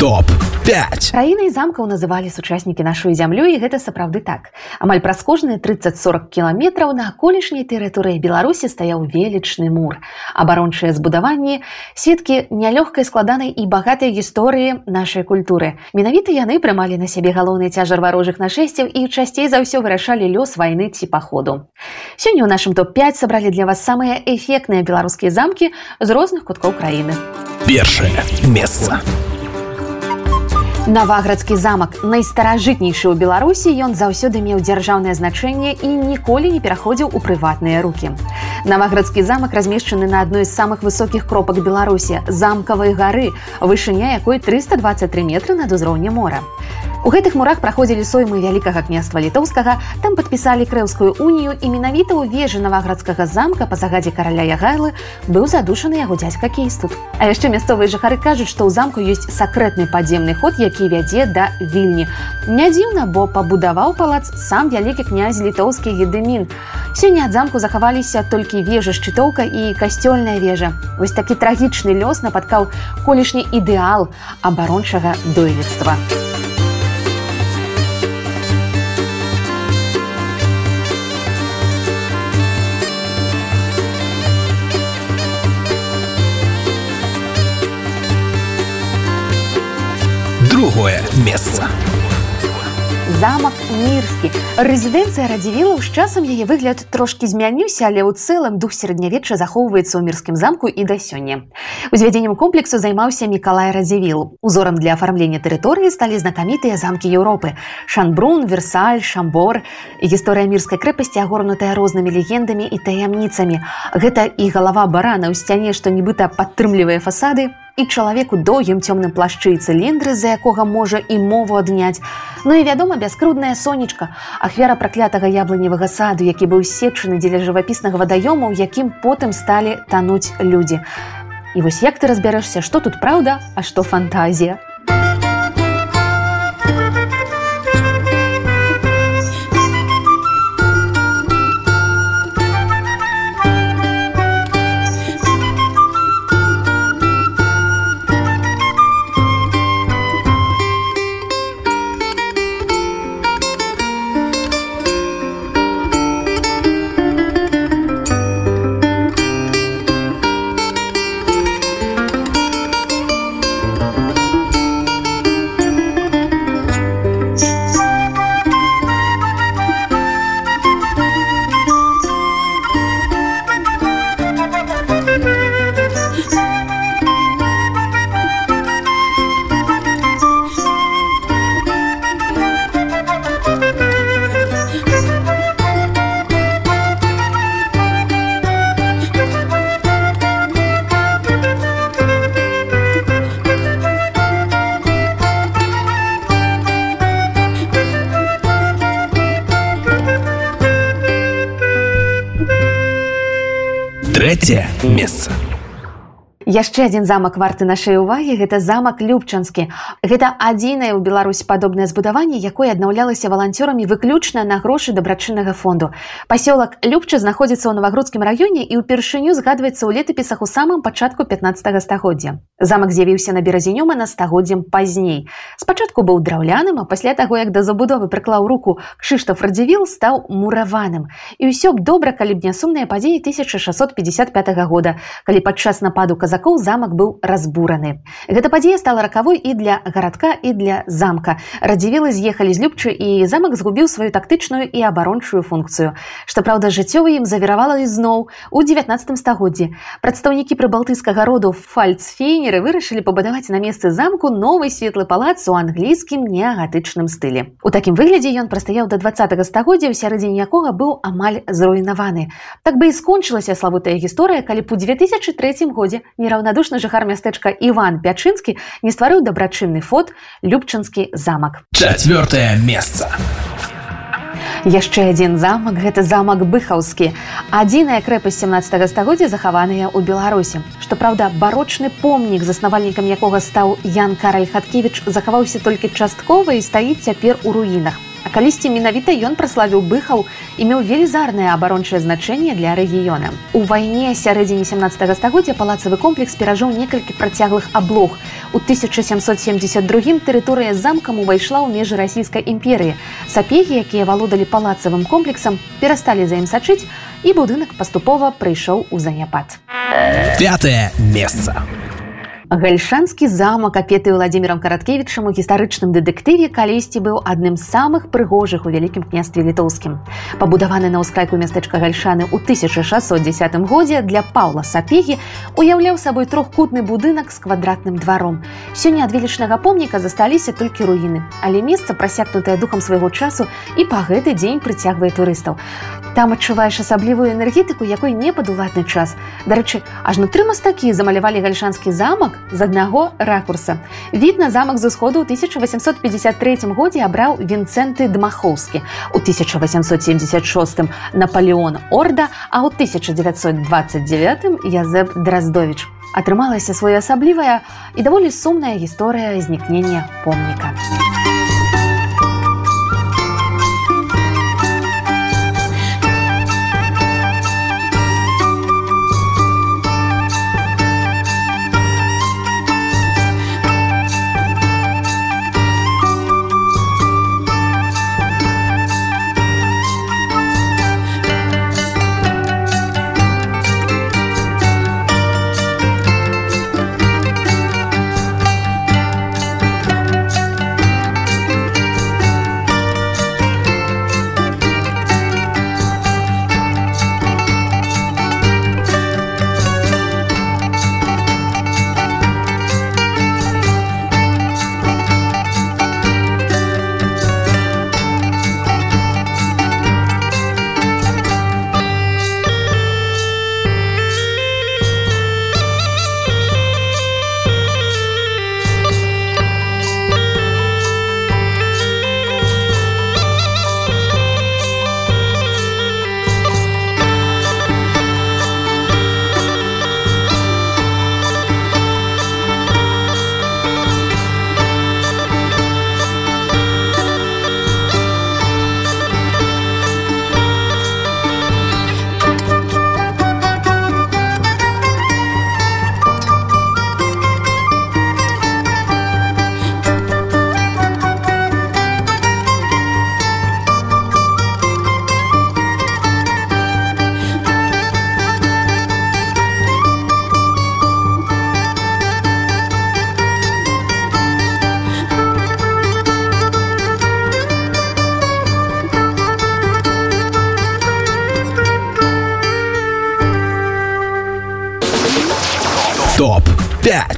топ 5 краінай замкаў называлі сучаснікі нашу зямлю і гэта сапраўды так. Амаль праз кожныя 30-40 кіламетраў на колішняй тэрыторыі беларусі стаяў велічны мур. Абарончыя збудаванні сеткі нялёгкай складанай і багатай гісторыі нашай культуры. Менавіта яны прымалі на сябе галоўны цяжар варожых нашэсцяў і часцей за ўсё вырашалі лёс вайны ці паходу. Сёння ў нашым топ-5 сабралі для вас самыя эфектныя беларускія замкі з розных куткоў краіны. Першае месца Наваградскі замак найстаражытнейшы ў Беларусі ён заўсёды меў дзяржаўнае значэнне і ніколі не пераходзіў у прыватныя рукі. Наваградскі замак размешчаны на адной з самых высокіх кропак Беларусі замкавай гары, вышыня якой 323 метры над узроўнем мора. У гэтых мурах праходзілі соймы вялікага княства літоўскага, там падпісалі крэўскую унію і менавіта ў вежы наваградскага замка па загадзе караля Ягайлы быў задушаны яго дзядзька кейстут. А яшчэ мясцовыя жыхары кажуць, што ў замку ёсць сакрэтны падземны ход, які вядзе да вільні. Не дзіўна, бо пабудаваў палац сам вялікі князь літоўскі едымін. Сёння ад замку захаваліся толькі вежа шчытоўка і касцёльная вежа. Вось такі трагічны лёс напаткаў колішні ідэал абарончага дойлідства. другое месца замак мірскі. Рэзідэнцыя радзівіла з часам яе выгляд трошки змяніўся але ў цэлым дух сярэднявечча захоўваецца ў мірскім замку і да сёння. Узвядзеннем комплексу займаўся мікалай радзівіл. Узорам для афармлення тэрыторыі сталі знакамітыя замкі Еўропы. Шанбрун версаль шамбор. Гісторыя мірскай крэпасці агорнутая рознымі легендамі і таямніцамі. Гэта і галава барана ў сцяне што нібыта падтрымлівае фасады і чалавеку доўгім цёмным плашчы і цыліндры за якога можа і мову адняць. Ну і вядома бяскрудная сонечка ахвяра праклятага яблыневага саду які быў сечаны дзеля жывапіснага вадаёму якім потым сталі тануць людзі. І вось як ты разбярэшся што тут праўда а што фантазія третье месца яшчэ адзін замак варты нашай увагі гэта замак любчанскі. Гэта адзінае ў беларусь падобнае збудаванне якое аднаўлялася валанцёрамі выключна на грошы дабрачыннага фонду. Пасёлак любча знаходзіцца ў навагрудскім раёне і ўпершыню згадваецца ў летапісах у самым пачатку 15 стагоддзя. Замак з'явіўся на беразінёма на стагоддзям пазней. Спачатку быў драўляным а пасля таго як да забудовы прыклаў руку кшыштаф радзівіл стаў мураваным. І ўсё б добра калі б не сумныя падзеі 1655 года. Калі падчас нападу каза казакоў замак быў разбураны. Гэта падзея стала ракавой і для гарадка і для замка. Радзівілы з'ехалі з любчы і замак згубіў сваю тактычную і абарончую функцыю. Што праўда, жыццёва ім завіравала ізноў у 19 стагоддзі. Прадстаўнікі прыбалтыйскага роду фальцфейнеры вырашылі пабудаваць на месцы замку новы светлы палац у англійскім неагатычным стылі. У такім выглядзе ён прастаяў да 20 стагоддзя, у сярэдзіне якога быў амаль зруйнаваны. Так бы і скончылася славутая гісторыя, калі б у 2003 годзе не нераўнадушны жыхар мястэчка Іван Пячынскі не стварыў дабрачынны фот любчынскі замак. Чацвёртае месца. Яшчэ адзін замак гэта замак быхаўскі. Адзіная крэпасць 17 стагоддзя захаваная ў Беларусі. Што праўда, барочны помнік, заснавальнікам якога стаў Ян Караль Хаткевіч захаваўся толькі часткова і стаіць цяпер у руінах. А калісьці менавіта ён праславіў быхаў і меў велізарнае абарончае значэнне для рэгіёна. У вайне сярэдзіне 17 стагоддзя палацавы комплекс перажыў некалькі працяглых аблог. У 1772 тэрыторыя замкам увайшла ў межы расійскай імперыі. Сапегі, якія валодалі палацавым комплексам, перасталі за ім сачыць, і будынак паступова прыйшоў у заняпад. Пятое место. Гальшанскі замак апеты владимиром караткевічам у гістарычным дэтэктыве калісьці быў адным з самых прыгожых у вялікім княстве літоўскім пабудаваны на ўскрайку мястэчка гальшаны ў 1610 годзе для паўла сапегі уяўляў сабой трохкутны будынак з квадратным дваром сёння ад велічнага помніка засталіся толькі руіны але месца прасякнутае духам свайго часу і па гэты дзень прыцягвае турыстаў. Там адчуваеш асаблівую энергетыку якой не падуладны час. Дарэчы ажно тры мастакі замалявалі гальшанскі замак з аднаго ракурса. Від на замак з усходу ў 1853 годзе абраў Вінцэнты Дмахоўскі. У 1876 Наполеон Орда, а ў 1929 Язэп Драздович. Атрымалася своеасаблівая і даволі сумная гісторыя знікнення помніка. 5.